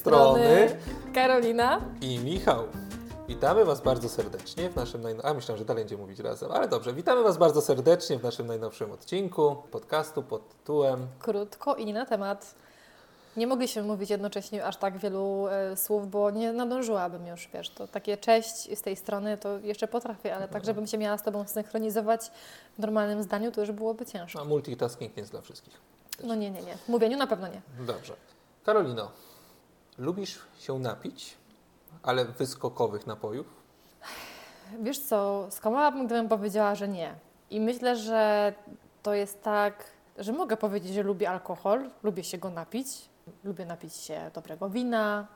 strony Karolina. i Michał. Witamy Was bardzo serdecznie w naszym najnowszym... A, myślałem, że dalej będziemy mówić razem, ale dobrze. Witamy Was bardzo serdecznie w naszym najnowszym odcinku podcastu pod tytułem Krótko i nie na temat. Nie mogliśmy mówić jednocześnie aż tak wielu e, słów, bo nie nadążyłabym już, wiesz, to takie cześć z tej strony to jeszcze potrafię, ale tak, żebym się miała z Tobą synchronizować w normalnym zdaniu, to już byłoby ciężko. no, multitasking nie jest dla wszystkich. No nie, nie, nie. W mówieniu na pewno nie. Dobrze. Karolino, lubisz się napić, ale wyskokowych napojów? Wiesz co, skłamałabym, gdybym powiedziała, że nie. I myślę, że to jest tak, że mogę powiedzieć, że lubię alkohol, lubię się go napić, lubię napić się dobrego wina,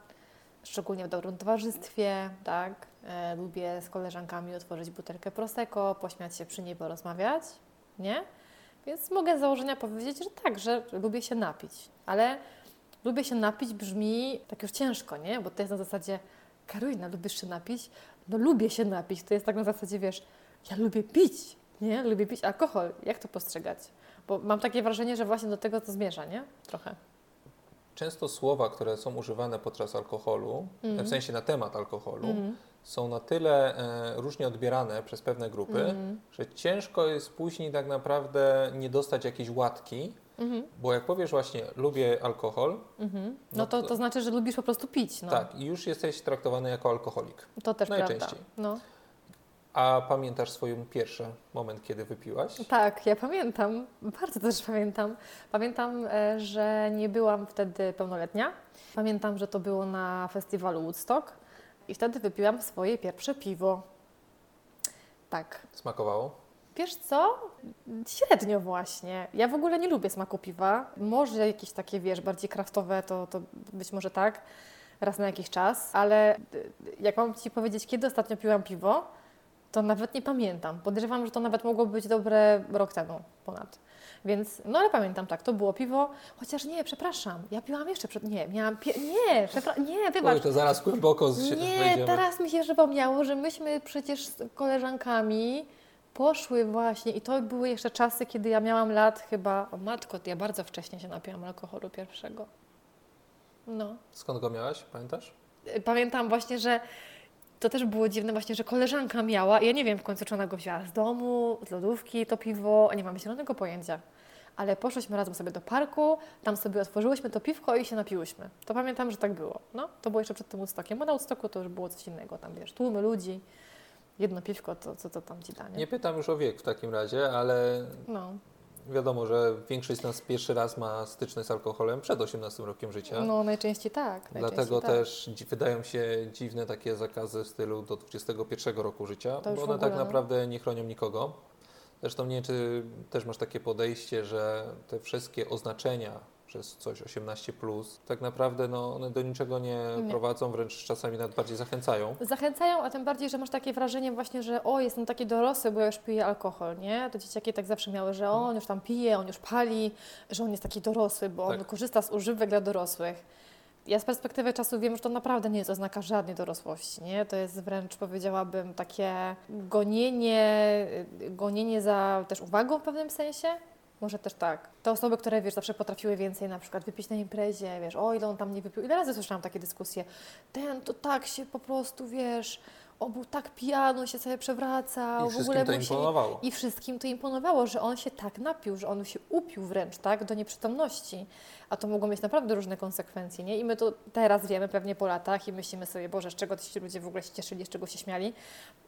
szczególnie w dobrym towarzystwie, tak? E, lubię z koleżankami otworzyć butelkę Prosecco, pośmiać się przy niej, porozmawiać, nie? Więc mogę z założenia powiedzieć, że tak, że lubię się napić, ale lubię się napić brzmi tak już ciężko, nie? Bo to jest na zasadzie, Karolina, lubisz się napić? No lubię się napić. To jest tak na zasadzie, wiesz, ja lubię pić, nie? Lubię pić alkohol. Jak to postrzegać? Bo mam takie wrażenie, że właśnie do tego to zmierza, nie? Trochę. Często słowa, które są używane podczas alkoholu, Mhm. w sensie na temat alkoholu, Mhm. są na tyle e, różnie odbierane przez pewne grupy, Mhm. że ciężko jest później tak naprawdę nie dostać jakiejś łatki, Mhm. bo jak powiesz właśnie lubię alkohol, Mhm. No No to, to- znaczy, że lubisz po prostu pić, no. tak, i już jesteś traktowany jako alkoholik. To też prawda. Najczęściej. No. A pamiętasz swój pierwszy moment, kiedy wypiłaś? Tak, ja pamiętam, bardzo też pamiętam. Pamiętam, e, że nie byłam wtedy pełnoletnia. Pamiętam, że to było na festiwalu Woodstock i wtedy wypiłam swoje pierwsze piwo. Tak. Smakowało? Wiesz co? Średnio właśnie. Ja w ogóle nie lubię smaku piwa. Może jakieś takie, wiesz, bardziej kraftowe, to, to być może tak, raz na jakiś czas, ale y, jak mam Ci powiedzieć, kiedy ostatnio piłam piwo, to nawet nie pamiętam. Podejrzewam, że to nawet mogło być dobre rok temu ponad. Więc, no ale pamiętam, tak, to było piwo, chociaż nie, przepraszam, ja piłam jeszcze przed, nie, miałam, pie, nie, przepra- nie, wybacz, Oj, to zaraz głęboko z- się nie, wejdziemy. teraz mi się przypomniało, że myśmy przecież z koleżankami poszły właśnie i to były jeszcze czasy, kiedy ja miałam lat chyba, o matko, ja bardzo wcześnie się napiłam alkoholu pierwszego. No. Skąd go miałaś, pamiętasz? Y, Pamiętam właśnie, że to też było dziwne właśnie, że koleżanka miała, ja nie wiem w końcu, czy ona go wzięła z domu, z lodówki, to piwo, nie mam zielonego pojęcia. Ale poszłyśmy razem sobie do parku, tam sobie otworzyłyśmy to piwko i się napiłyśmy. To pamiętam, że tak było. No, to było jeszcze przed tym Woodstockiem, bo na Woodstocku to już było coś innego, tam wiesz, tłumy ludzi, jedno piwko, to co to tam ci da, nie? Nie pytam już o wiek w takim razie, ale No, wiadomo, że większość z nas pierwszy raz ma styczność z alkoholem przed 18 rokiem życia. no najczęściej tak. Dlatego najczęściej tak. też wydają się dziwne takie zakazy w stylu do 21 roku życia, bo one tak ogóle, no. naprawdę nie chronią nikogo. Zresztą nie wiem, czy też masz takie podejście, że te wszystkie oznaczenia przez coś 18+, plus, tak naprawdę no, one do niczego nie, Nie. prowadzą, wręcz czasami nawet bardziej zachęcają. Zachęcają, a tym bardziej, że masz takie wrażenie właśnie, że o, jestem taki dorosły, bo ja już piję alkohol, nie? To dzieciaki tak zawsze miały, że o, on już tam pije, on już pali, że on jest taki dorosły, bo on Tak. korzysta z używek dla dorosłych. Ja z perspektywy czasu wiem, że to naprawdę nie jest oznaka żadnej dorosłości, nie? To jest wręcz, powiedziałabym, takie gonienie, gonienie za też uwagą w pewnym sensie. Może też tak. Te osoby, które, wiesz, zawsze potrafiły więcej na przykład wypić na imprezie, wiesz, o ile on tam nie wypił. Ile razy słyszałam takie dyskusje. Ten to tak się po prostu, wiesz, on był tak pijany, się sobie przewracał. I w ogóle to imponowało. I wszystkim to imponowało, że on się tak napił, że on się upił wręcz, tak, do nieprzytomności. A to mogło mieć naprawdę różne konsekwencje, nie? I my to teraz wiemy pewnie po latach i myślimy sobie, Boże, z czego ci ludzie w ogóle się cieszyli, z czego się śmiali.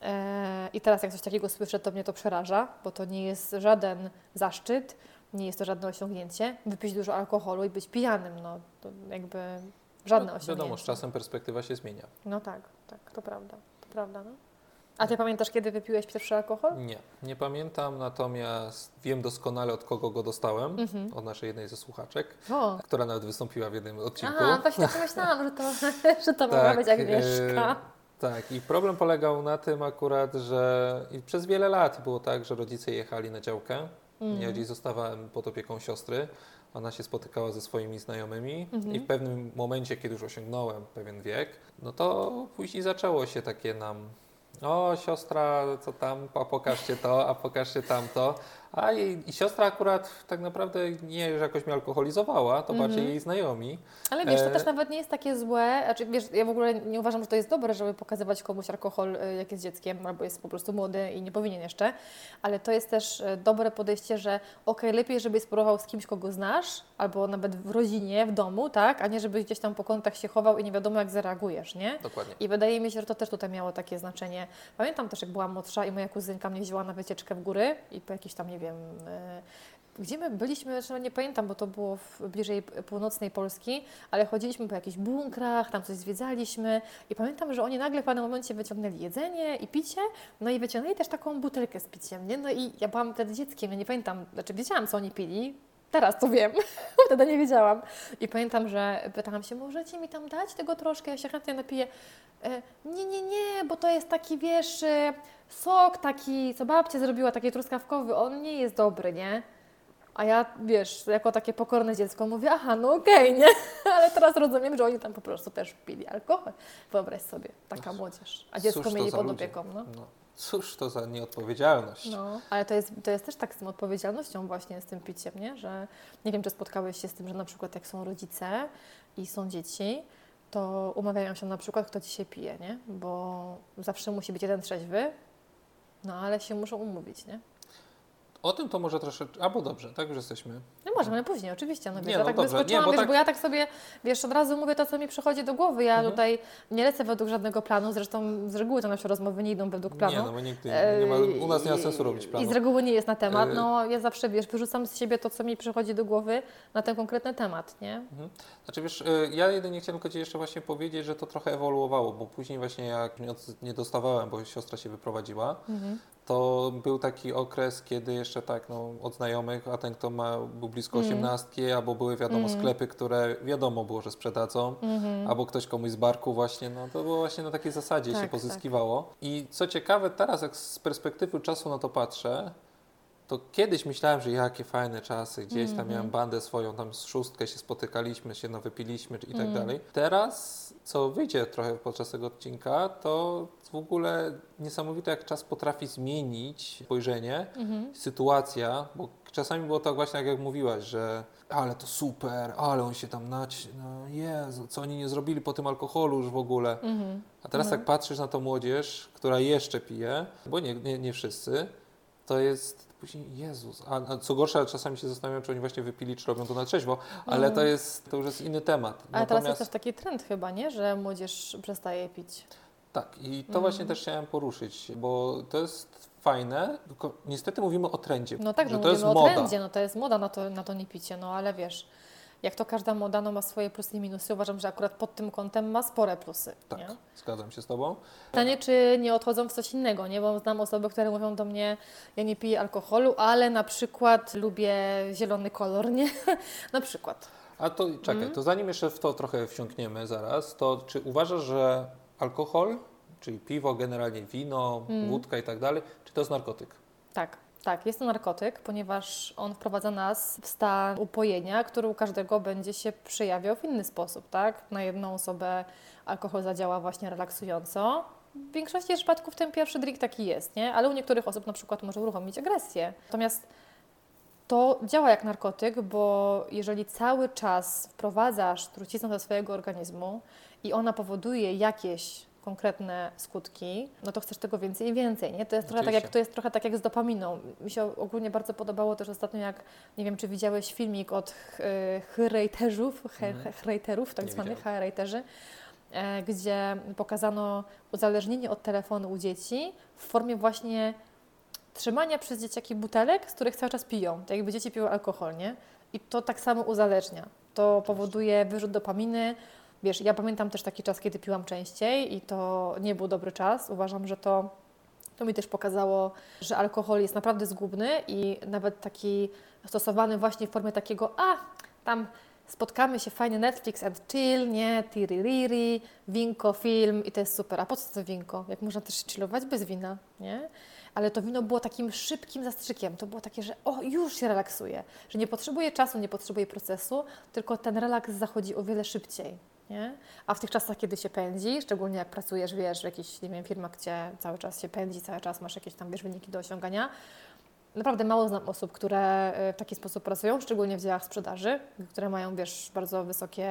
Eee, I teraz jak coś takiego słyszę, to mnie to przeraża, bo to nie jest żaden zaszczyt, nie jest to żadne osiągnięcie. Wypić dużo alkoholu i być pijanym, no to jakby żadne No, osiągnięcie. Wiadomo, z czasem perspektywa się zmienia. No tak, tak, to prawda, prawda, no. A Ty pamiętasz, kiedy wypiłeś pierwszy alkohol? Nie, nie pamiętam, natomiast wiem doskonale od kogo go dostałem, Mhm. od naszej jednej ze słuchaczek, O, która nawet wystąpiła w jednym odcinku. Aha, właśnie tak myślałam, że to, że to mogła Tak, być Agnieszka. e, Tak, i problem polegał na tym akurat, że przez wiele lat było tak, że rodzice jechali na działkę. Mhm. Ja gdzieś zostawałem pod opieką siostry. Ona się spotykała ze swoimi znajomymi Mhm. i w pewnym momencie, kiedy już osiągnąłem pewien wiek, no to później zaczęło się takie nam o, siostra, co tam, a pokażcie to, a pokażcie tamto. A jej i siostra akurat tak naprawdę nie że jakoś mnie alkoholizowała, to Mhm. bardziej jej znajomi. Ale wiesz, to E, też nawet nie jest takie złe. Znaczy, wiesz, ja w ogóle nie uważam, że to jest dobre, żeby pokazywać komuś alkohol, y, jak jest dzieckiem, albo jest po prostu młody i nie powinien jeszcze. Ale to jest też y, dobre podejście, że okej, lepiej, żebyś spróbował z kimś, kogo znasz, albo nawet w rodzinie, w domu, tak, a nie żebyś gdzieś tam po kątach się chował i nie wiadomo, jak zareagujesz, nie? Dokładnie. I wydaje mi się, że to też tutaj miało takie znaczenie. Pamiętam też, jak byłam młodsza i moja kuzynka mnie wzięła na wycieczkę w góry i po jakiś tam, nie wiem, e, gdzie my byliśmy, zresztą nie pamiętam, bo to było w, bliżej północnej Polski, ale chodziliśmy po jakichś bunkrach, tam coś zwiedzaliśmy i pamiętam, że oni nagle w pewnym momencie wyciągnęli jedzenie i picie, no i wyciągnęli też taką butelkę z piciem, nie? No i ja byłam wtedy dzieckiem, ja nie pamiętam, znaczy wiedziałam, co oni pili, Teraz to wiem, wtedy nie wiedziałam. I pamiętam, że pytałam się, możecie mi tam dać tego troszkę, ja się chętnie napiję. E, nie, nie, nie, bo to jest taki, wiesz, e, sok taki, co babcia zrobiła, taki truskawkowy, on nie jest dobry, nie? A ja, wiesz, jako takie pokorne dziecko mówię, aha, no okej, nie? Ale teraz rozumiem, że oni tam po prostu też pili alkohol. Wyobraź sobie, taka młodzież. A dziecko Cóż mieli pod opieką, no. No. Cóż to za nieodpowiedzialność. No, ale to jest, to jest też tak z tą odpowiedzialnością właśnie z tym piciem, nie? Że nie wiem, czy spotkałeś się z tym, że na przykład jak są rodzice i są dzieci, to umawiają się na przykład, kto dzisiaj pije, nie? Bo zawsze musi być jeden trzeźwy, no ale się muszą umówić, nie? O tym to może troszeczkę, albo dobrze, tak już jesteśmy. No możemy później, oczywiście. No, wiesz, Nie, ja no tak dobrze, wyskoczyłam, nie, bo wiesz, tak- bo ja tak sobie, wiesz, od razu mówię to, co mi przychodzi do głowy. Ja Mhm. tutaj nie lecę według żadnego planu, zresztą z reguły to nasze rozmowy nie idą według planu. Nie, no bo nigdy nie ma, u nas nie ma sensu robić I planu. z reguły nie jest na temat. E, No ja zawsze, wiesz, wyrzucam z siebie to, co mi przychodzi do głowy na ten konkretny temat, nie? Znaczy wiesz, y, ja jedynie chciałem tylko Ci jeszcze właśnie powiedzieć, że to trochę ewoluowało, bo później właśnie jak nie dostawałem, bo siostra się wyprowadziła, Mhm. To był taki okres, kiedy jeszcze tak, no, od znajomych, a ten, kto ma, był blisko Mhm. osiemnastki, albo były wiadomo Mhm. sklepy, które wiadomo było, że sprzedadzą, Mhm. albo ktoś komuś z barku właśnie, no to było właśnie na takiej zasadzie Tak, się tak. pozyskiwało. I co ciekawe, teraz jak z perspektywy czasu na to patrzę, to kiedyś myślałem, że jakie fajne czasy, gdzieś tam Mhm. miałem bandę swoją, tam z szóstkę się spotykaliśmy, się no wypiliśmy i tak Mhm. dalej. Teraz, co wyjdzie trochę podczas tego odcinka, to w ogóle niesamowite, jak czas potrafi zmienić spojrzenie, Mhm. sytuacja, bo czasami było tak właśnie, jak, jak mówiłaś, że ale to super, ale on się tam naci... No Jezu, co oni nie zrobili po tym alkoholu już w ogóle. Mhm. A teraz No. jak patrzysz na tą młodzież, która jeszcze pije, bo nie, nie, nie wszyscy, to jest później Jezus. A, a co gorsza, czasami się zastanawiam, czy oni właśnie wypili, czy robią to na trzeźwo, ale to jest, to już jest inny temat. Ale teraz jest też taki trend chyba, nie? Że młodzież przestaje pić. Tak, i to Mhm. właśnie też chciałem poruszyć, bo to jest fajne, tylko niestety mówimy o trendzie, No tak, że no to jest mówimy o moda. trendzie, no to jest moda na to, na to nie picie, no ale wiesz, jak to każda moda, no ma swoje plusy i minusy. Uważam, że akurat pod tym kątem ma spore plusy, Tak, nie? zgadzam się z Tobą. Pytanie, czy nie odchodzą w coś innego, nie? Bo znam osoby, które mówią do mnie, ja nie piję alkoholu, ale na przykład lubię zielony kolor, nie? na przykład. A to czekaj, Mhm. to zanim jeszcze w to trochę wsiąkniemy zaraz, to czy uważasz, że alkohol, czyli piwo, generalnie wino, Mhm. wódka i tak dalej, czy to jest narkotyk? Tak, tak, jest to narkotyk, ponieważ on wprowadza nas w stan upojenia, który u każdego będzie się przejawiał w inny sposób, tak? Na jedną osobę alkohol zadziała właśnie relaksująco. W większości przypadków ten pierwszy drink taki jest, nie? Ale u niektórych osób na przykład może uruchomić agresję. Natomiast to działa jak narkotyk, bo jeżeli cały czas wprowadzasz truciznę do swojego organizmu i ona powoduje jakieś konkretne skutki, no to chcesz tego więcej i więcej, nie? To jest, trochę tak jak, to jest trochę tak jak z dopaminą. Mi się ogólnie bardzo podobało też ostatnio, jak, nie wiem, czy widziałeś filmik od ch- y, hejterów, he- Mhm. tak zwanych hejterzy, e, gdzie pokazano uzależnienie od telefonu u dzieci w formie właśnie trzymania przez dzieciaki butelek, z których cały czas piją. Tak jakby dzieci piły alkohol, nie? I to tak samo uzależnia. To powoduje wyrzut dopaminy. Wiesz, ja pamiętam też taki czas, kiedy piłam częściej i to nie był dobry czas. Uważam, że to, to mi też pokazało, że alkohol jest naprawdę zgubny i nawet taki stosowany właśnie w formie takiego, a tam spotkamy się, fajnie Netflix and chill, nie, tiririri, winko, film i to jest super. A po co to winko? Jak można też chillować bez wina, nie? Ale to wino było takim szybkim zastrzykiem. To było takie, że o, już się relaksuje, że nie potrzebuje czasu, nie potrzebuje procesu, tylko ten relaks zachodzi o wiele szybciej. Nie? A w tych czasach, kiedy się pędzi, szczególnie jak pracujesz, wiesz, w jakichś, nie wiem, firmach, gdzie cały czas się pędzi, cały czas masz jakieś tam, wiesz, wyniki do osiągania, Naprawdę mało znam osób, które e, w taki sposób pracują, szczególnie w działach sprzedaży, które mają, wiesz, bardzo wysokie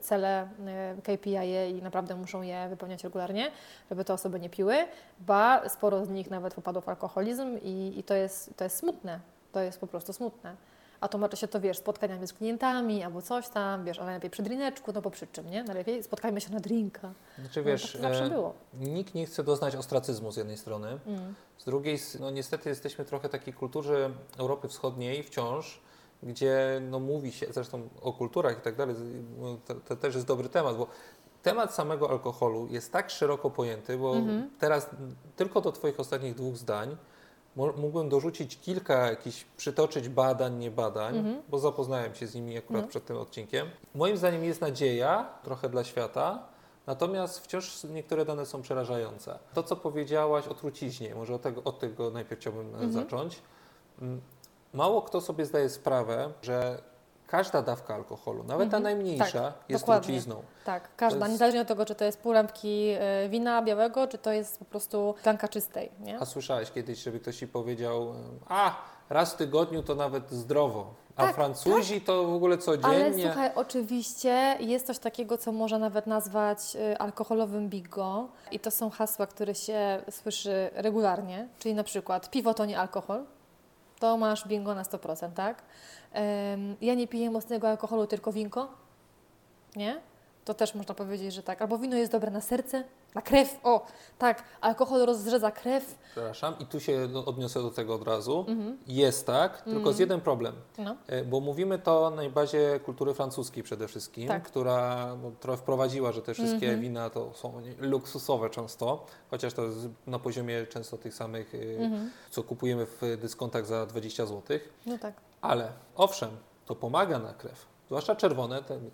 cele, e, KPI i naprawdę muszą je wypełniać regularnie, żeby te osoby nie piły, ba, sporo z nich nawet popadło w alkoholizm i, i to, jest, to jest smutne, to jest po prostu smutne. A tłumaczy się to, wiesz, spotkaniami z klientami albo coś tam, wiesz, a najlepiej przy drineczku, no bo przy czym, nie? Najlepiej spotkajmy się na drinka. Znaczy No, wiesz, tak zawsze e, było. nikt nie chce doznać ostracyzmu z jednej strony, Mm. z drugiej, no niestety jesteśmy trochę takiej kulturze Europy Wschodniej wciąż, gdzie no mówi się, zresztą o kulturach i tak dalej, to, to też jest dobry temat, bo temat samego alkoholu jest tak szeroko pojęty, bo Mhm. teraz m, tylko do Twoich ostatnich dwóch zdań mógłbym dorzucić kilka jakichś, przytoczyć badań, nie badań, Mhm. bo zapoznałem się z nimi akurat No. przed tym odcinkiem. Moim zdaniem jest nadzieja trochę dla świata, natomiast wciąż niektóre dane są przerażające. To, co powiedziałaś o truciźnie, może od tego, od tego najpierw chciałbym e, Mhm. zacząć. Mm, Mało kto sobie zdaje sprawę, że każda dawka alkoholu, nawet ta Mhm. najmniejsza, Tak, jest dokładnie. trucizną. Tak, każda, jest- niezależnie od tego, czy to jest pół lampki e, wina białego, czy to jest po prostu szklanka czystej, nie? A słyszałeś kiedyś, żeby ktoś ci powiedział, a raz w tygodniu to nawet zdrowo, a Tak, Francuzi to w ogóle Ale codziennie. słuchaj, oczywiście jest coś takiego, co można nawet nazwać y, alkoholowym bigo i to są hasła, które się słyszy regularnie, czyli na przykład piwo to nie alkohol, to masz bingo na 100%, tak? Ja nie piję mocnego alkoholu, tylko winko, nie? To też można powiedzieć, że tak. Albo wino jest dobre na serce, na krew, o, tak, alkohol rozrzedza krew, Przepraszam, i tu się no, odniosę do tego od razu. mhm. Jest tak, tylko Mhm. z jeden problem. no. E, Bo mówimy to na bazie kultury francuskiej przede wszystkim, Tak. która no, trochę wprowadziła, że te wszystkie Mhm. wina to są luksusowe często, chociaż to jest na poziomie często tych samych, y, Mhm. co kupujemy w dyskontach za 20 zł. No tak. Ale owszem, to pomaga na krew, zwłaszcza czerwone, ten,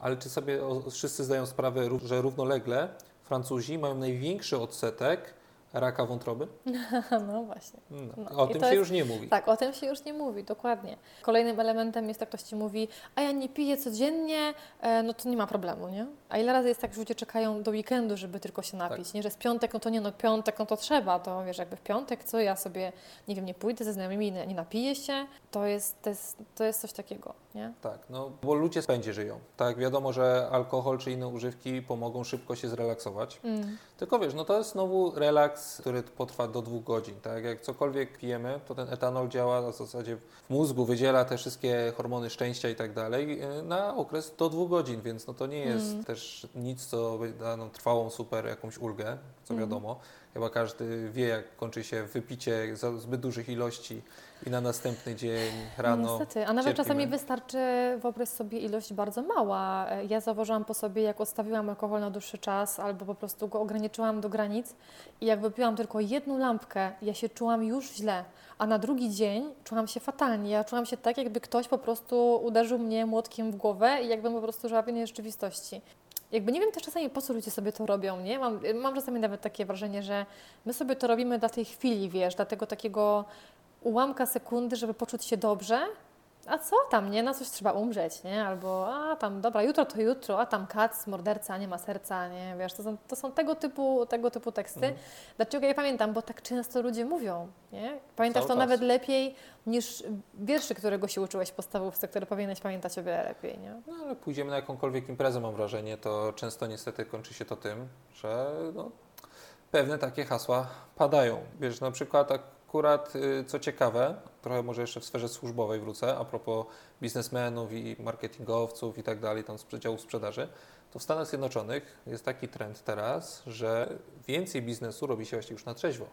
ale czy sobie wszyscy zdają sprawę, że równolegle Francuzi mają największy odsetek raka wątroby? No właśnie. No, No, o i tym się jest- już nie mówi. Tak, o tym się już nie mówi, dokładnie. Kolejnym elementem jest, jak ktoś Ci mówi, a ja nie piję codziennie, e, no to nie ma problemu, nie? A ile razy jest tak, że ludzie czekają do weekendu, żeby tylko się napić, Tak. nie? Że z piątek, no to nie, no piątek, no to trzeba, to wiesz, jakby w piątek, co ja sobie, nie wiem, nie pójdę ze znajomymi, nie, nie napiję się, to jest, to, jest, to jest coś takiego, nie? Tak, no bo ludzie spędzie żyją. Tak, wiadomo, że alkohol czy inne używki pomogą szybko się zrelaksować. Mm. Tylko wiesz, no to jest znowu relaks, który potrwa do dwóch godzin. Tak, jak cokolwiek pijemy, to ten etanol działa w zasadzie w mózgu, wydziela te wszystkie hormony szczęścia i tak dalej e, na okres do dwóch godzin, więc no to nie jest Mm. też nic, co da nam trwałą super jakąś ulgę, co Mm. wiadomo. Chyba każdy wie, jak kończy się wypicie zbyt dużych ilości i na następny dzień rano. No Niestety, a nawet cierpimy. czasami wystarczy, wyobraź sobie, ilość bardzo mała. E, Ja zauważyłam po sobie, jak odstawiłam alkohol na dłuższy czas albo po prostu go ograniczyłam do granic i jak wypiłam tylko jedną lampkę, ja się czułam już źle, a na drugi dzień czułam się fatalnie. Ja czułam się tak, jakby ktoś po prostu uderzył mnie młotkiem w głowę i jakbym po prostu żyła w innej rzeczywistości. Jakby nie wiem też czasami po co ludzie sobie to robią, nie? Mam, mam czasami nawet takie wrażenie, że my sobie to robimy dla tej chwili, wiesz, dla tego takiego ułamka sekundy, żeby poczuć się dobrze. A co tam, nie? Na coś trzeba umrzeć, nie? Albo, a tam, dobra, jutro to jutro, a tam kac, morderca, nie ma serca, nie? Wiesz, to są, to są tego, typu, tego typu teksty. Mhm. Dlaczego ja pamiętam? Bo tak często ludzie mówią, nie? Pamiętasz Cały to czas. nawet lepiej niż wierszy, którego się uczyłeś w podstawówce, które powinieneś pamiętać o wiele lepiej, nie? No ale pójdziemy na jakąkolwiek imprezę, mam wrażenie, to często niestety kończy się to tym, że no, pewne takie hasła padają. Wiesz, na przykład akurat, y, co ciekawe, trochę może jeszcze w sferze służbowej wrócę, a propos biznesmenów i marketingowców i tak dalej, tam z przedziałów sprzedaży, to w Stanach Zjednoczonych jest taki trend teraz, że więcej biznesu robi się właśnie już na trzeźwo.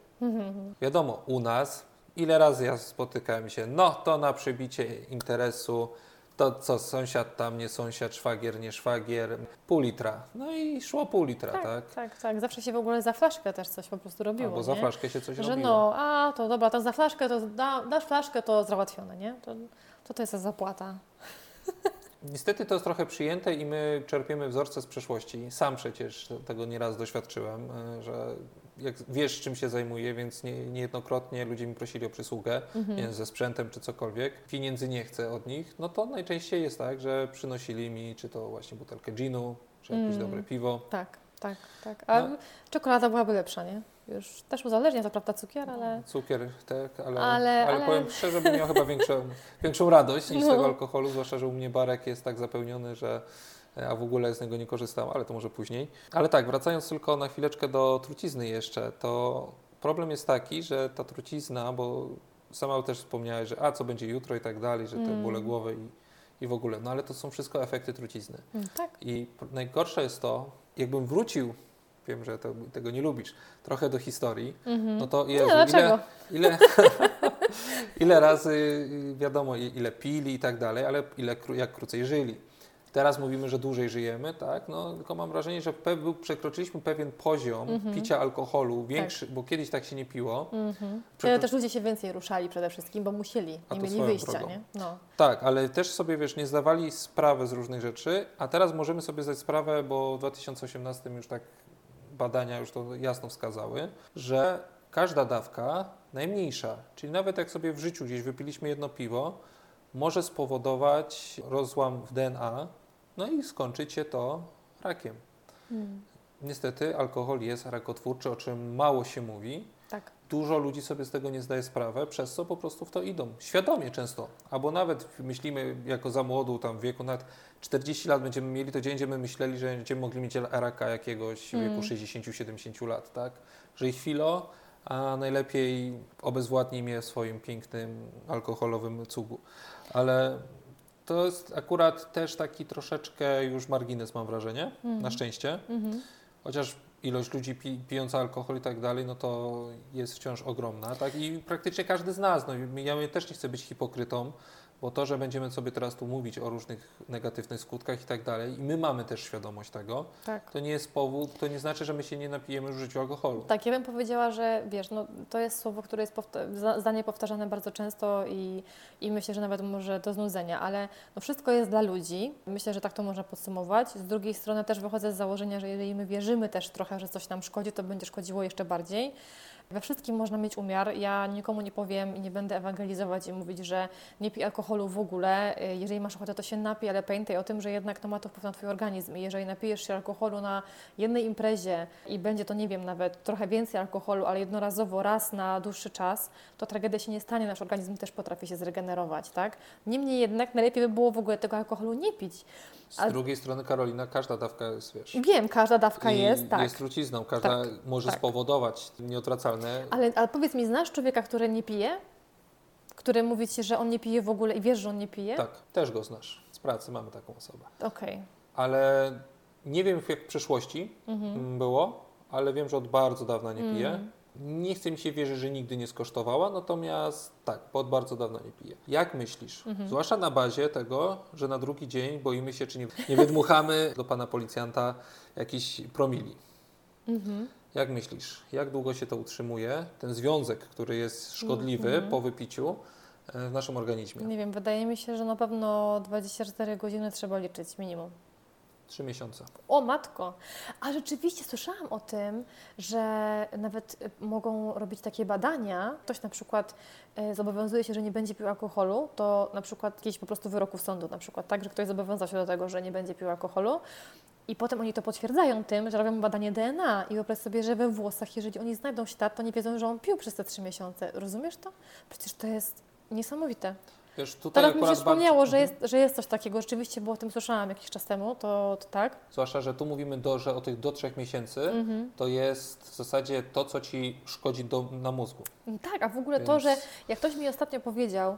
Wiadomo, u nas, ile razy ja spotykałem się, no to na przybicie interesu, to co sąsiad tam, nie sąsiad, szwagier, nie szwagier, pół litra. No i szło pół litra, tak? tak, tak, tak. Zawsze się w ogóle za flaszkę też coś po prostu robiło, Albo za nie? flaszkę się coś Że robiło. no, a to dobra, to za flaszkę, to da, dasz flaszkę, to załatwione, nie? To, to to jest za zapłata. Niestety to jest trochę przyjęte i my czerpiemy wzorce z przeszłości. Sam przecież tego nieraz doświadczyłem, e, że jak wiesz, czym się zajmuję, więc nie, niejednokrotnie ludzie mi prosili o przysługę, Mhm. ze sprzętem czy cokolwiek, pieniędzy nie chcę od nich, no to najczęściej jest tak, że przynosili mi czy to właśnie butelkę ginu, czy jakieś Mm. dobre piwo. Tak, tak, tak. A No. czekolada byłaby lepsza, nie? Już też uzależnia, to prawda, cukier, ale... Cukier, tak, ale, Ale- ale, ale- powiem szczerze, bym miał chyba większą, większą radość niż No. tego alkoholu, zwłaszcza, że u mnie barek jest tak zapełniony, że a w ogóle z niego nie korzystam, ale to może później. Ale tak, wracając tylko na chwileczkę do trucizny jeszcze, to problem jest taki, że ta trucizna, bo sama też wspomniałeś, że a co będzie jutro i tak dalej, że te Mm. bóle głowy i, i w ogóle, no ale to są wszystko efekty trucizny. Mm, Tak. I najgorsze jest to, jakbym wrócił, wiem, że to, tego nie lubisz, trochę do historii, Mhm. no to Jezu, ile, ile, ile razy wiadomo, ile pili i tak dalej, ale ile, jak krócej żyli. Teraz mówimy, że dłużej żyjemy, tak? No, tylko mam wrażenie, że pe, był, przekroczyliśmy pewien poziom Mhm. picia alkoholu, większy, bo kiedyś tak się nie piło. Mhm. Przekro- Ale też ludzie się więcej ruszali przede wszystkim, bo musieli, nie mieli wyjścia, drogą. nie? No. Tak, ale też sobie, wiesz, nie zdawali sprawy z różnych rzeczy, a teraz możemy sobie zdać sprawę, bo w 2018 już tak badania już to jasno wskazały, że każda dawka, najmniejsza, czyli nawet jak sobie w życiu gdzieś wypiliśmy jedno piwo, może spowodować rozłam w DNA, no i skończyć się to rakiem. Mm. Niestety alkohol jest rakotwórczy, o czym mało się mówi. Tak. Dużo ludzi sobie z tego nie zdaje sprawy, przez co po prostu w to idą. Świadomie często. Albo nawet myślimy jako za młodu, tam w wieku nawet 40 lat będziemy mieli, to gdzie będziemy myśleli, że będziemy mogli mieć raka jakiegoś w wieku Mm. 60-70 lat, tak? Że i chwilę, a najlepiej obezwładnij mnie w swoim pięknym alkoholowym cugu. Ale to jest akurat też taki troszeczkę już margines, mam wrażenie, Mhm. na szczęście. Mhm. Chociaż ilość ludzi pi, pijąca alkohol i tak dalej, no to jest wciąż ogromna, tak? I praktycznie każdy z nas, no ja też nie chcę być hipokrytą, bo to, że będziemy sobie teraz tu mówić o różnych negatywnych skutkach i tak dalej, i my mamy też świadomość tego, Tak. to nie jest powód, to nie znaczy, że my się nie napijemy w życiu alkoholu. Tak, ja bym powiedziała, że wiesz, no, to jest słowo, które jest powta- zdanie powtarzane bardzo często i, i myślę, że nawet może do znudzenia, ale no, wszystko jest dla ludzi. Myślę, że tak to można podsumować. Z drugiej strony też wychodzę z założenia, że jeżeli my wierzymy też trochę, że coś nam szkodzi, to będzie szkodziło jeszcze bardziej. We wszystkim można mieć umiar. Ja nikomu nie powiem i nie będę ewangelizować i mówić, że nie pij alkoholu w ogóle. Y, Jeżeli masz ochotę, to się napij, ale pamiętaj o tym, że jednak to ma to wpływ na Twój organizm. I jeżeli napijesz się alkoholu na jednej imprezie i będzie to, nie wiem, nawet trochę więcej alkoholu, ale jednorazowo, raz na dłuższy czas, to tragedia się nie stanie. Nasz organizm też potrafi się zregenerować, tak? Niemniej jednak najlepiej by było w ogóle tego alkoholu nie pić. Z A- drugiej strony, Karolina, każda dawka jest, wiesz, Wiem, każda dawka jest, tak. jest trucizną, każda Tak, może tak. spowodować nieodwracalne Ale, ale powiedz mi, znasz człowieka, który nie pije? Który mówi ci, że on nie pije w ogóle i wiesz, że on nie pije? Tak, też go znasz. Z pracy mamy taką osobę. Okej. Ale nie wiem jak w przyszłości Mhm. było, ale wiem, że od bardzo dawna nie pije. Mm. Nie chcę mi się wierzyć, że nigdy nie skosztowała, natomiast tak, bo od bardzo dawna nie pije. Jak myślisz? Mhm. Zwłaszcza na bazie tego, że na drugi dzień boimy się, czy nie, nie wydmuchamy do pana policjanta jakiś promili. Mhm. Jak myślisz, jak długo się to utrzymuje, ten związek, który jest szkodliwy Mhm. po wypiciu e, w naszym organizmie? Nie wiem, wydaje mi się, że na pewno 24 godziny trzeba liczyć minimum. Trzy miesiące. O matko! A rzeczywiście słyszałam o tym, że nawet y, mogą robić takie badania. Ktoś na przykład y, zobowiązuje się, że nie będzie pił alkoholu, to na przykład jakieś po prostu wyroków sądu, na przykład tak, że ktoś zobowiązał się do tego, że nie będzie pił alkoholu. I potem oni to potwierdzają tym, że robią badanie DNA i wyobraź sobie, że we włosach, jeżeli oni znajdą ślad, to nie wiedzą, że on pił przez te trzy miesiące. Rozumiesz to? Przecież to jest niesamowite. Wiesz, Teraz mi się akurat wspomniało, bardzo- że jest, że jest coś takiego. Rzeczywiście, bo o tym słyszałam jakiś czas temu, to, to tak. Zwłaszcza, że tu mówimy do, że o tych do trzech miesięcy Mhm. to jest w zasadzie to, co ci szkodzi do, na mózgu. Tak, a w ogóle to, Więc- że jak ktoś mi ostatnio powiedział,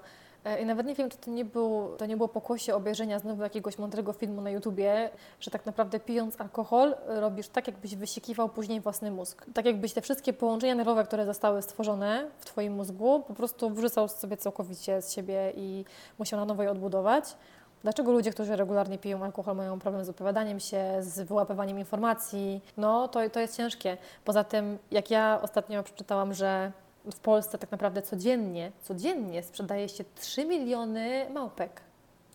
i nawet nie wiem, czy to nie, był, to nie było pokłosie obejrzenia znowu jakiegoś mądrego filmu na YouTubie, że tak naprawdę pijąc alkohol e, robisz tak, jakbyś wysikiwał później własny mózg. Tak jakbyś te wszystkie połączenia nerwowe, które zostały stworzone w Twoim mózgu, po prostu wyrzucał sobie całkowicie z siebie i musiał na nowo je odbudować. Dlaczego ludzie, którzy regularnie piją alkohol, mają problem z opowiadaniem się, z wyłapywaniem informacji? No, to, to jest ciężkie. Poza tym, jak ja ostatnio przeczytałam, że w Polsce tak naprawdę codziennie, codziennie sprzedaje się 3 miliony małpek.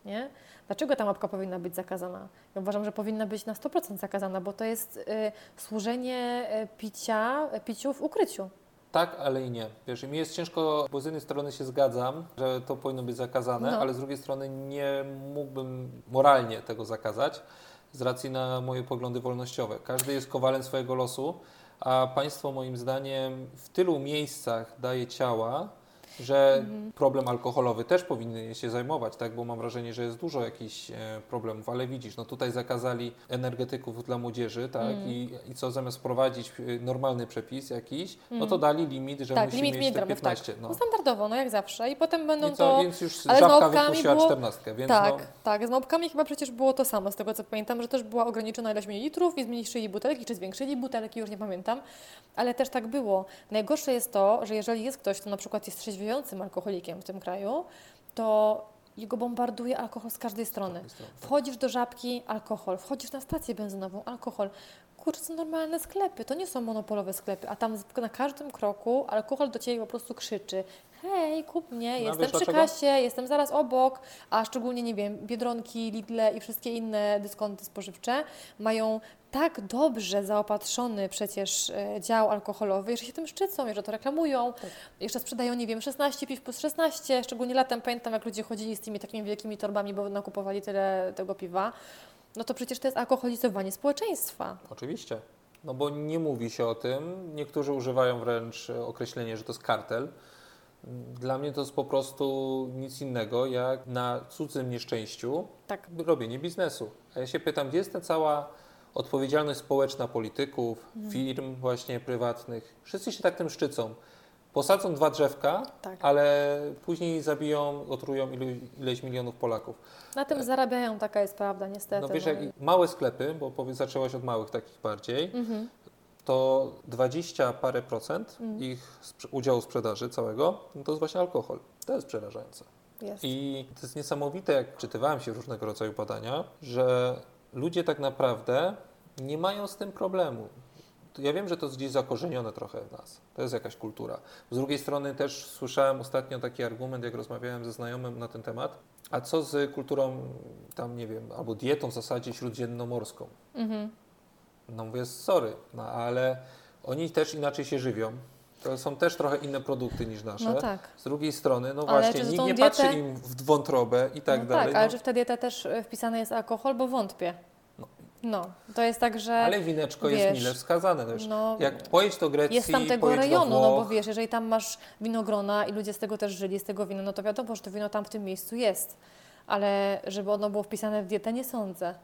Nie? Dlaczego ta małpka powinna być zakazana? Ja uważam, że powinna być na 100% zakazana, bo to jest y, służenie y, picia, y, piciu w ukryciu. Tak, ale i nie. Wiesz, mi jest ciężko, bo z jednej strony się zgadzam, że to powinno być zakazane, No. ale z drugiej strony nie mógłbym moralnie tego zakazać z racji na moje poglądy wolnościowe. Każdy jest kowalem swojego losu, a państwo moim zdaniem w tylu miejscach daje ciała, że Mhm. problem alkoholowy też powinny się zajmować, tak? Bo mam wrażenie, że jest dużo jakichś e, problemów, ale widzisz, no tutaj zakazali energetyków dla młodzieży, tak? Mhm. I, I co zamiast wprowadzić e, normalny przepis jakiś, no to dali limit, że tak, musi limit mieć te miligramów, 15. tak. No. No standardowo, no jak zawsze. I potem będą I co, to... więc już ale żabka wypuściła było- 14, więc tak, no, tak. Z małpkami chyba przecież było to samo, z tego co pamiętam, że też była ograniczona ilość mililitrów i zmniejszyli butelki, czy zwiększyli butelki, już nie pamiętam. Ale też tak było. Najgorsze jest to, że jeżeli jest ktoś, kto na przykład jest trzeźwiejącym alkoholikiem w tym kraju, to jego bombarduje alkohol z każdej strony. Wchodzisz do żabki, alkohol. Wchodzisz na stację benzynową, alkohol. Kurczę, są normalne sklepy, to nie są monopolowe sklepy, a tam na każdym kroku alkohol do Ciebie po prostu krzyczy hej, kup mnie, No, jestem przy dlaczego? kasie, jestem zaraz obok, a szczególnie, nie wiem, Biedronki, Lidle i wszystkie inne dyskonty spożywcze mają tak dobrze zaopatrzony przecież e, dział alkoholowy, że się tym szczycą, że to reklamują. Jeszcze sprzedają, nie wiem, 16 piw plus 16, szczególnie latem pamiętam, jak ludzie chodzili z tymi takimi wielkimi torbami, bo nakupowali tyle tego piwa. No to przecież to jest alkoholizowanie społeczeństwa. Oczywiście. No bo nie mówi się o tym. Niektórzy używają wręcz e, określenia, że to jest kartel. Dla mnie to jest po prostu nic innego jak na cudzym nieszczęściu Tak. robienie biznesu. A ja się pytam, gdzie jest ta cała odpowiedzialność społeczna polityków, Mhm. firm właśnie prywatnych? Wszyscy się tak tym szczycą. Posadzą dwa drzewka, Tak. ale później zabiją, otrują ilu, ileś milionów Polaków. Na tym zarabiają, taka jest prawda, niestety. No wiesz, no jak małe sklepy, bo powie, zaczęłaś od małych takich bardziej, Mhm. To 20 parę procent Mm. ich udziału sprzedaży całego no to jest właśnie alkohol. To jest przerażające. Jest. I to jest niesamowite, jak czytywałem się różnego rodzaju badania, że ludzie tak naprawdę nie mają z tym problemu. Ja wiem, że to jest gdzieś zakorzenione trochę w nas. To jest jakaś kultura. Z drugiej strony też słyszałem ostatnio taki argument, jak rozmawiałem ze znajomym na ten temat. A co z kulturą, tam nie wiem, albo dietą w zasadzie śródziemnomorską? Mhm. No mówię, sorry, no ale oni też inaczej się żywią. To są też trochę inne produkty niż nasze. No tak. Z drugiej strony, no Ale właśnie, nikt nie dietę- patrzy im w wątrobę i tak no dalej. Tak, ale no. czy w tę dietę też e, wpisany jest alkohol, bo wątpię. No. No, to jest tak, że Ale wineczko jest wiesz, mile wskazane. No już. no, Jak pojedź do Grecji, jest tam tego pojedź rejonu, do no bo Włoch, wiesz, jeżeli tam masz winogrona i ludzie z tego też żyli, z tego wina, no to wiadomo, że to wino tam w tym miejscu jest. Ale żeby ono było wpisane w dietę, nie sądzę.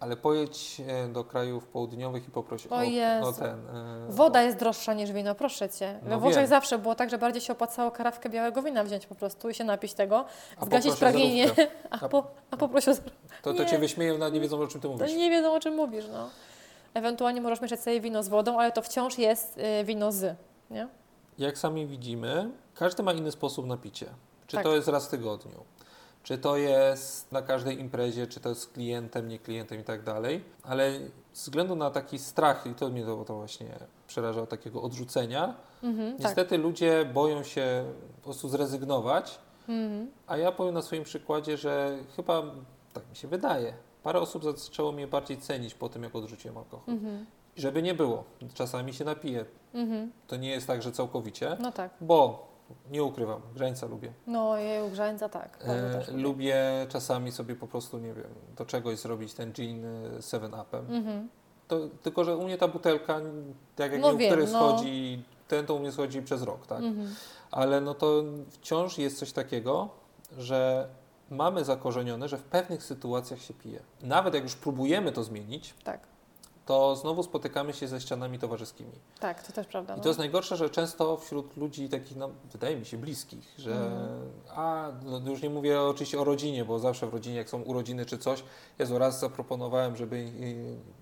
Ale pojedź e, do krajów południowych i poproś O o, o ten... e, Woda jest droższa niż wino, proszę Cię. We No Włoszech wiem. zawsze było tak, że bardziej się opłacało karawkę białego wina wziąć po prostu i się napić tego, a zgasić o pragnienie, zerówkę. a, po, a poproś o To, to Nie. cię wyśmieją, nawet nie wiedzą o czym ty mówisz. nie wiedzą, o czym mówisz, no. Ewentualnie możesz mieszać sobie wino z wodą, ale to wciąż jest y, wino z, nie? Jak sami widzimy, każdy ma inny sposób na picie. Czy Tak. to jest raz w tygodniu, czy to jest na każdej imprezie, czy to jest z klientem, nie klientem i tak dalej. Ale ze względu na taki strach, i to mnie to, to właśnie przeraża, takiego odrzucenia, Mhm, tak. niestety ludzie boją się po prostu zrezygnować, Mhm. a ja powiem na swoim przykładzie, że chyba, tak mi się wydaje, parę osób zaczęło mnie bardziej cenić po tym, jak odrzuciłem alkohol. Mhm. Żeby nie było, czasami się napiję. Mhm. To nie jest tak, że całkowicie, No tak. bo nie ukrywam, grzańca lubię. No jej grzańca tak. E, lubię. lubię czasami sobie po prostu, nie wiem, do czegoś zrobić ten gin e, 7-upem. Mhm. To, tylko, że u mnie ta butelka, tak jak No no, wiem, który no. schodzi, ten to u mnie schodzi przez rok, tak? Mhm. Ale no to wciąż jest coś takiego, że mamy zakorzenione, że w pewnych sytuacjach się pije. Nawet jak już próbujemy to zmienić, Tak, to znowu spotykamy się ze ścianami towarzyskimi. tak, to też prawda. I No. to jest najgorsze, że często wśród ludzi takich, no, wydaje mi się, bliskich, że Mhm. a, no, już nie mówię oczywiście o rodzinie, bo zawsze w rodzinie, jak są urodziny czy coś, Jezu, raz zaproponowałem, żeby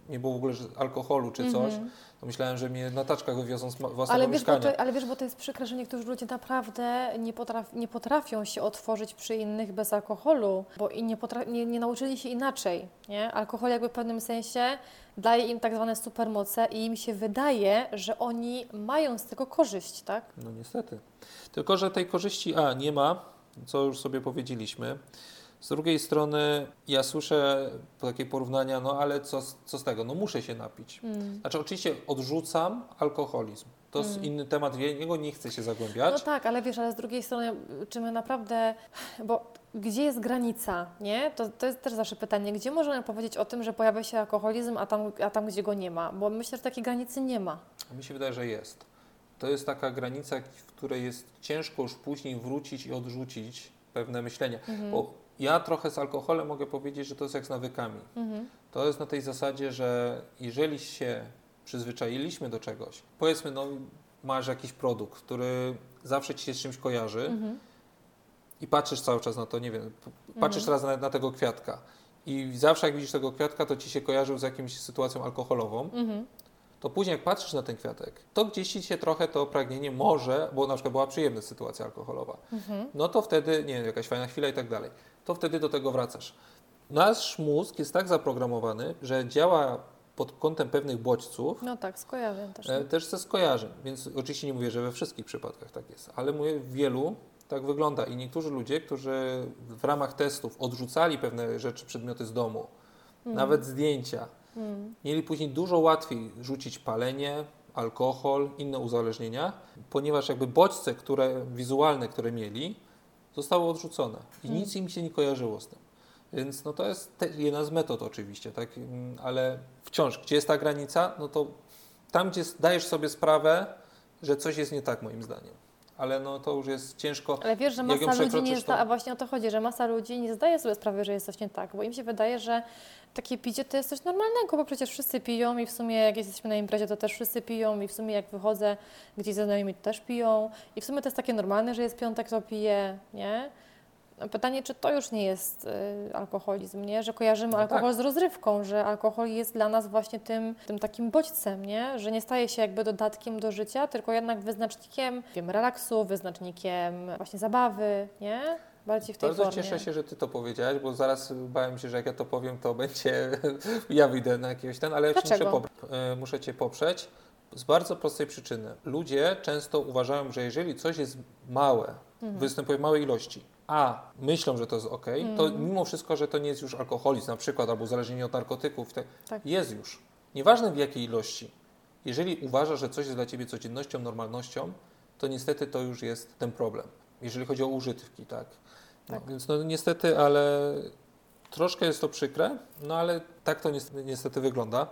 nie było w ogóle alkoholu czy coś, Mhm. to myślałem, że mnie na taczkach wywiozą z własnego Ale wiesz, bo mieszkania. to, ale wiesz, bo to jest przykre, że niektórzy ludzie naprawdę nie, potraf, nie potrafią się otworzyć przy innych bez alkoholu, bo i nie, nie, nie nauczyli się inaczej. Nie? Alkohol jakby w pewnym sensie daje im tak zwane supermoce i im się wydaje, że oni mają z tego korzyść, tak? No niestety. Tylko, że tej korzyści A nie ma, co już sobie powiedzieliśmy. Z drugiej strony ja słyszę takie porównania, no ale co, z- co z tego? No muszę się napić. Mm. Znaczy oczywiście odrzucam alkoholizm. To jest inny temat, w niego nie chcę się zagłębiać. No tak, ale wiesz, ale z drugiej strony, czy my naprawdę, bo gdzie jest granica, nie? To, to jest też zawsze pytanie, gdzie możemy powiedzieć o tym, że pojawia się alkoholizm, a tam, a tam, gdzie go nie ma? Bo myślę, że takiej granicy nie ma. A mi się wydaje, że jest. To jest taka granica, w której jest ciężko już później wrócić i odrzucić pewne myślenie. Mhm. Bo ja trochę z alkoholem mogę powiedzieć, że to jest jak z nawykami. Mhm. To jest na tej zasadzie, że jeżeli się przyzwyczailiśmy do czegoś, powiedzmy, no masz jakiś produkt, który zawsze ci się z czymś kojarzy Mhm. i patrzysz cały czas na to, nie wiem, patrzysz Mhm. teraz na, na tego kwiatka i zawsze jak widzisz tego kwiatka, to ci się kojarzył z jakimś sytuacją alkoholową, Mhm. to później jak patrzysz na ten kwiatek, to gdzieś ci się trochę to pragnienie może, bo na przykład była przyjemna sytuacja alkoholowa, Mhm. no to wtedy, nie wiem, jakaś fajna chwila i tak dalej, to wtedy do tego wracasz. Nasz mózg jest tak zaprogramowany, że działa pod kątem pewnych bodźców, No tak, skojarzeń też. e, też ze skojarzeń, więc oczywiście nie mówię, że we wszystkich przypadkach tak jest, ale mówię, w wielu tak wygląda i niektórzy ludzie, którzy w ramach testów odrzucali pewne rzeczy, przedmioty z domu, Mhm. nawet zdjęcia, Mhm. mieli później dużo łatwiej rzucić palenie, alkohol, inne uzależnienia, ponieważ jakby bodźce, które wizualne, które mieli, zostały odrzucone i Mm. nic im się nie kojarzyło z tym. Więc no to jest jedna z metod oczywiście, tak? Mm, ale wciąż, gdzie jest ta granica, no to tam, gdzie dajesz sobie sprawę, że coś jest nie tak moim zdaniem. Ale no to już jest ciężko. Ale wiesz, że masa ludzi nie zda, a właśnie o to chodzi, że masa ludzi nie zdaje sobie sprawy, że jest coś nie tak, bo im się wydaje, że takie picie to jest coś normalnego, bo przecież wszyscy piją i w sumie jak jesteśmy na imprezie, to też wszyscy piją i w sumie jak wychodzę gdzieś ze znajomymi, to też piją i w sumie to jest takie normalne, że jest piątek, to pije, nie? No Pytanie, czy to już nie jest y, alkoholizm, nie? Że kojarzymy No alkohol z rozrywką, że alkohol jest dla nas właśnie tym, tym takim bodźcem, nie? Że nie staje się jakby dodatkiem do życia, tylko jednak wyznacznikiem wiem, relaksu, wyznacznikiem właśnie zabawy, nie? Bardziej w tej Bardzo formie. cieszę się, że ty to powiedziałaś, bo zaraz bałem się, że jak ja to powiem, to będzie ja wyjdę na jakiegoś ten, ale muszę, poprzeć. E, muszę cię poprzeć z bardzo prostej przyczyny. Ludzie często uważają, że jeżeli coś jest małe, Mhm. występuje w małej ilości, a myślą, że to jest ok, to Mhm. mimo wszystko, że to nie jest już alkoholizm na przykład, albo uzależnienie od narkotyków, Tak. jest już. Nieważne w jakiej ilości. Jeżeli uważasz, że coś jest dla ciebie codziennością, normalnością, to niestety to już jest ten problem. Jeżeli chodzi o użytki, tak. No, Tak. Więc no niestety, ale troszkę jest to przykre, no ale tak to niestety, niestety wygląda.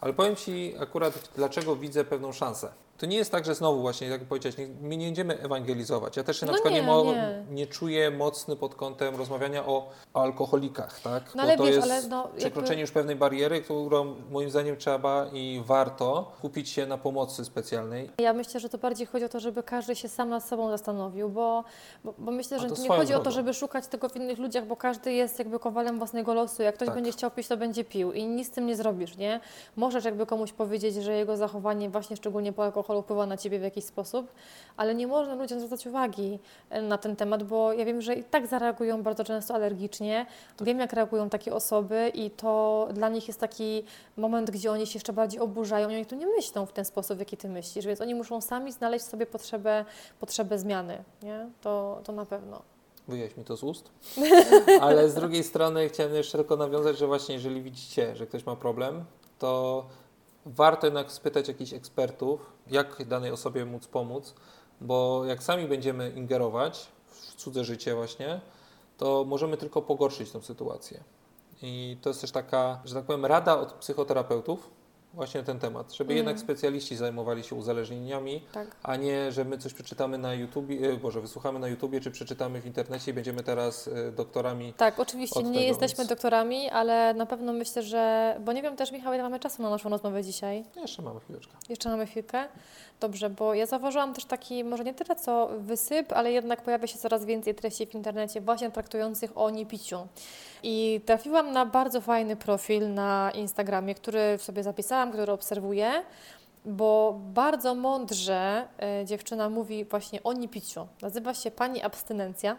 Ale powiem Ci akurat, dlaczego widzę pewną szansę. To nie jest tak, że znowu właśnie, jak powiedziałeś, nie, my nie będziemy ewangelizować. Ja też się na No przykład nie, nie, mo- nie. nie czuję mocny pod kątem rozmawiania o, alkoholikach, tak? No ale Bo to wiesz, jest ale no jakby- przekroczenie już pewnej bariery, którą moim zdaniem trzeba i warto kupić się na pomocy specjalnej. Ja myślę, że to bardziej chodzi o to, żeby każdy się sam nad sobą zastanowił, bo, bo, bo myślę, że nie chodzi o to, drogą. żeby szukać tego w innych ludziach, bo każdy jest jakby kowalem własnego losu. Jak ktoś Tak. będzie chciał pić, to będzie pił i nic z tym nie zrobisz, nie? Możesz jakby komuś powiedzieć, że jego zachowanie właśnie szczególnie po alkoholu wpływa na ciebie w jakiś sposób, ale nie można ludziom zwracać uwagi e, na ten temat, bo ja wiem, że i tak zareagują bardzo często alergicznie. Wiem, jak reagują takie osoby i to dla nich jest taki moment, gdzie oni się jeszcze bardziej oburzają i oni tu nie myślą w ten sposób, w jaki ty myślisz, więc oni muszą sami znaleźć sobie potrzebę, potrzebę zmiany, nie? To, to na pewno. Wyjaś mi to z ust. Ale z drugiej strony chciałem jeszcze tylko nawiązać, że właśnie jeżeli widzicie, że ktoś ma problem, to warto jednak spytać jakichś ekspertów, jak danej osobie móc pomóc, bo jak sami będziemy ingerować w cudze życie właśnie, to możemy tylko pogorszyć tą sytuację. I to jest też taka, że tak powiem, rada od psychoterapeutów, właśnie ten temat, żeby Mhm. jednak specjaliści zajmowali się uzależnieniami, Tak. a nie, że my coś przeczytamy na YouTubie, e, Boże, wysłuchamy na YouTubie, czy przeczytamy w internecie i będziemy teraz e, doktorami. Tak, oczywiście nie tego, jesteśmy więc- doktorami, ale na pewno myślę, że. Bo nie wiem też, Michał, ile mamy czasu na naszą rozmowę dzisiaj. Jeszcze mamy chwileczkę. Jeszcze mamy chwilkę. Dobrze, bo ja zauważyłam też taki, może nie tyle co wysyp, ale jednak pojawia się coraz więcej treści w internecie właśnie traktujących o niepiciu. I trafiłam na bardzo fajny profil na Instagramie, który sobie zapisałam, który obserwuję, bo bardzo mądrze e, dziewczyna mówi właśnie o niepiciu. Nazywa się Pani Abstynencja.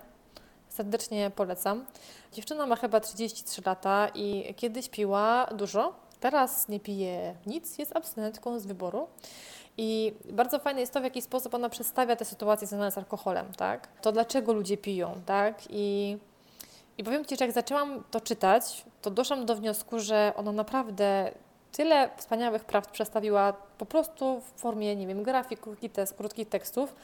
Serdecznie polecam. Dziewczyna ma chyba 33 lata i kiedyś piła dużo, teraz nie pije nic, jest abstynentką z wyboru. I bardzo fajne jest to, w jaki sposób ona przedstawia te sytuacje związane z alkoholem, tak? To dlaczego ludzie piją, tak? I, i powiem Ci, że jak zaczęłam to czytać, to doszłam do wniosku, że ona naprawdę tyle wspaniałych prawd przedstawiła po prostu w formie, nie wiem, grafik, krótkich, krótkich tekstów,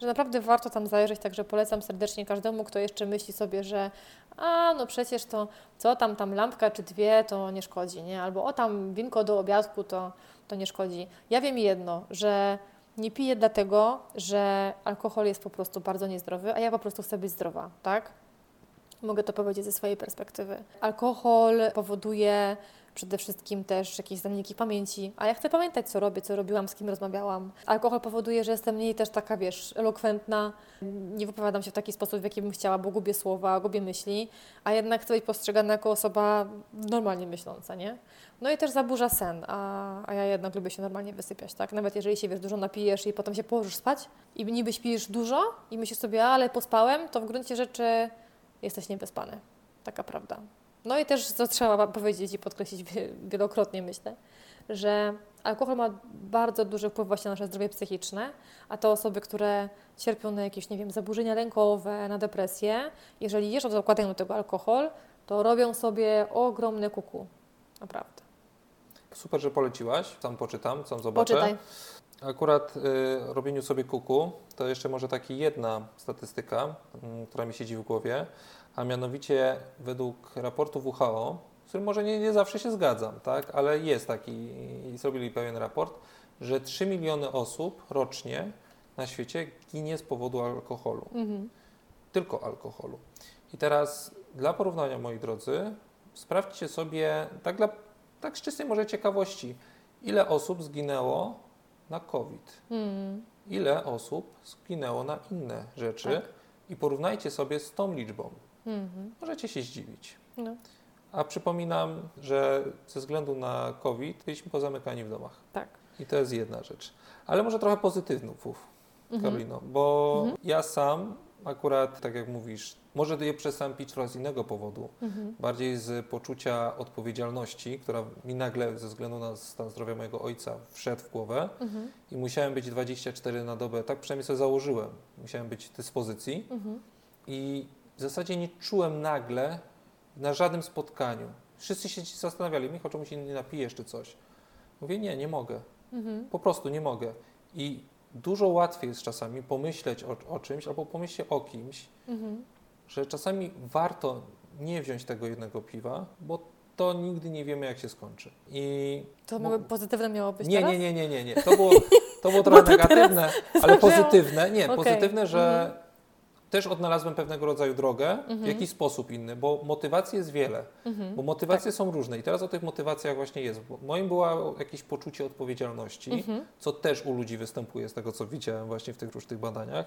że naprawdę warto tam zajrzeć, także polecam serdecznie każdemu, kto jeszcze myśli sobie, że a no przecież to co tam, tam lampka czy dwie to nie szkodzi, nie? Albo o tam winko do obiadku to, to nie szkodzi. Ja wiem jedno, że nie piję dlatego, że alkohol jest po prostu bardzo niezdrowy, a ja po prostu chcę być zdrowa, tak? Mogę to powiedzieć ze swojej perspektywy. Alkohol powoduje przede wszystkim też jakieś zaniki pamięci, a ja chcę pamiętać, co robię, co robiłam, z kim rozmawiałam. Alkohol powoduje, że jestem mniej też taka, wiesz, elokwentna, nie wypowiadam się w taki sposób, w jaki bym chciała, bo gubię słowa, gubię myśli, a jednak chcę być postrzegana jako osoba normalnie myśląca, nie? No i też zaburza sen, a, a ja jednak lubię się normalnie wysypiać, tak? Nawet jeżeli się, wiesz, dużo napijesz i potem się położysz spać i niby śpisz dużo i myślisz sobie, ale pospałem, to w gruncie rzeczy jesteś niewyspany. Taka prawda. No i też, co trzeba powiedzieć i podkreślić wielokrotnie, myślę, że alkohol ma bardzo duży wpływ właśnie na nasze zdrowie psychiczne, a te osoby, które cierpią na jakieś, nie wiem, zaburzenia lękowe, na depresję, jeżeli jeszcze dokładają do tego alkohol, to robią sobie ogromne kuku. Naprawdę. Super, że poleciłaś. Sam poczytam, sam zobaczę. Poczytaj. Akurat y, robieniu sobie kuku, to jeszcze może taki jedna statystyka, y, która mi siedzi w głowie, a mianowicie według raportu WHO, z którym może nie, nie zawsze się zgadzam, tak, ale jest taki i zrobili pewien raport, że 3 miliony osób rocznie na świecie ginie z powodu alkoholu. Mhm. Tylko alkoholu. I teraz dla porównania, moi drodzy, sprawdźcie sobie, tak, dla, tak z czystej może ciekawości, ile osób zginęło na COVID, Mm. ile osób zginęło na inne rzeczy Tak. i porównajcie sobie z tą liczbą. Mhm. Możecie się zdziwić. No, A przypominam, że ze względu na COVID byliśmy pozamykani w domach. tak. I to jest jedna rzecz. Ale może trochę pozytywnych, Mhm. Karolino, bo Mhm. ja sam akurat, tak jak mówisz, może je przestałem pić trochę z innego powodu, Mhm. bardziej z poczucia odpowiedzialności, która mi nagle ze względu na stan zdrowia mojego ojca wszedł w głowę Mhm. i musiałem być 24 na dobę, tak przynajmniej sobie założyłem, musiałem być w dyspozycji Mhm. i w zasadzie nie czułem nagle na żadnym spotkaniu. Wszyscy się zastanawiali, Michał, czemu się nie napijesz czy coś. Mówię, nie, nie mogę. Mhm. Po prostu nie mogę. I dużo łatwiej jest czasami pomyśleć o, o czymś albo pomyśleć o kimś, Mhm. że czasami warto nie wziąć tego jednego piwa, bo to nigdy nie wiemy, jak się skończy. I To Bo- pozytywne miało być nie, teraz? nie, nie, nie, nie, nie. To było, to było trochę negatywne, ale pozytywne. Nie, Okej. pozytywne, że Mhm. Też odnalazłem pewnego rodzaju drogę, w Mhm. jakiś sposób inny, bo motywacji jest wiele. Mhm. Bo motywacje są różne i teraz o tych motywacjach właśnie jest. Moim było jakieś poczucie odpowiedzialności, Mhm. co też u ludzi występuje z tego, co widziałem właśnie w tych różnych badaniach.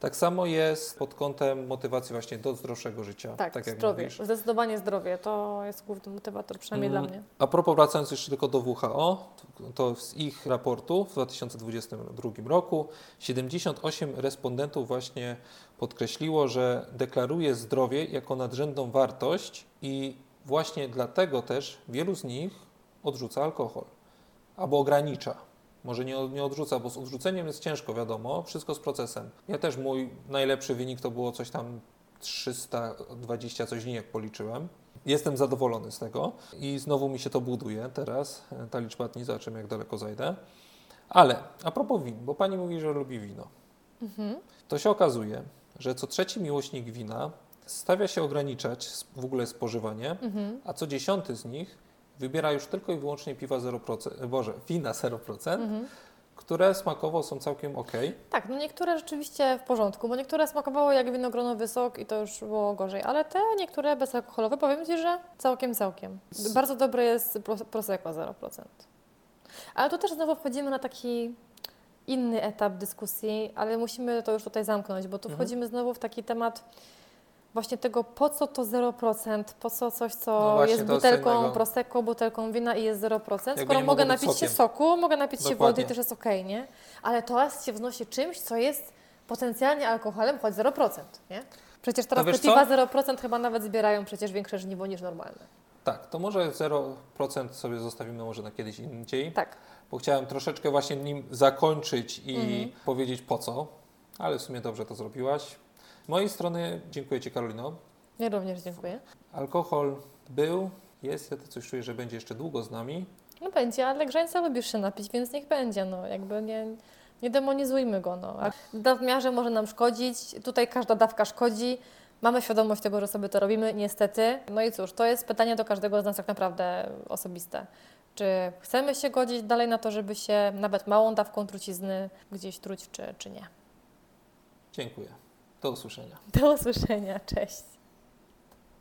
Tak samo jest pod kątem motywacji właśnie do zdrowszego życia. Tak, jak zdrowie. mówisz. Zdecydowanie zdrowie. To jest główny motywator, przynajmniej Mm, dla mnie. A propos, wracając jeszcze tylko do WHO, to z ich raportu w 2022 roku 78 respondentów właśnie podkreśliło, że deklaruje zdrowie jako nadrzędną wartość i właśnie dlatego też wielu z nich odrzuca alkohol albo ogranicza. Może nie, nie odrzuca, bo z odrzuceniem jest ciężko, wiadomo, wszystko z procesem. Ja też mój najlepszy wynik to było coś tam 320 coś dni, jak policzyłem. Jestem zadowolony z tego i znowu mi się to buduje teraz, ta liczba dni, zobaczymy jak daleko zajdę. Ale a propos win, bo pani mówi, że lubi wino. Mhm. To się okazuje, że co trzeci miłośnik wina stawia się ograniczać w ogóle spożywanie, Mhm. a co dziesiąty z nich wybiera już tylko i wyłącznie piwa 0%, e, Boże, wina 0%, Mhm. które smakowo są całkiem ok. Tak, no niektóre rzeczywiście w porządku, bo niektóre smakowało jak winogronowy sok i to już było gorzej, ale te niektóre bezalkoholowe, powiem Ci, że całkiem, całkiem. Bardzo dobre jest pros- Prosecco 0%. Ale tu też znowu wchodzimy na taki inny etap dyskusji, ale musimy to już tutaj zamknąć, bo tu Mhm. wchodzimy znowu w taki temat właśnie tego, po co to 0%, po co coś, co No właśnie, jest butelką. Prosecco, butelką wina i jest 0%, Jakby skoro mogę napić się sokiem. soku, mogę napić się wody Dokładnie. i też jest okej, nie? Ale to się wnosi czymś, co jest potencjalnie alkoholem, choć 0%, nie? Przecież teraz te wiesz piwa co? 0% chyba nawet zbierają przecież większe żniwo niż normalne. Tak, to może 0% sobie zostawimy może na kiedyś indziej. Tak. Bo chciałem troszeczkę właśnie nim zakończyć i Mhm. powiedzieć po co, ale w sumie dobrze to zrobiłaś. Z mojej strony dziękuję Ci Karolino. Ja również dziękuję. Alkohol był, jest, ja to coś czuję, że będzie jeszcze długo z nami, No będzie, ale grzańca lubisz się napić, więc niech będzie, no jakby nie, nie demonizujmy go, no. A w nadmiarze może nam szkodzić, tutaj każda dawka szkodzi, mamy świadomość tego, że sobie to robimy, niestety. No i cóż, to jest pytanie do każdego z nas tak naprawdę osobiste. Czy chcemy się godzić dalej na to, żeby się nawet małą dawką trucizny gdzieś truć, czy, czy nie? Dziękuję. Do usłyszenia. Do usłyszenia, cześć.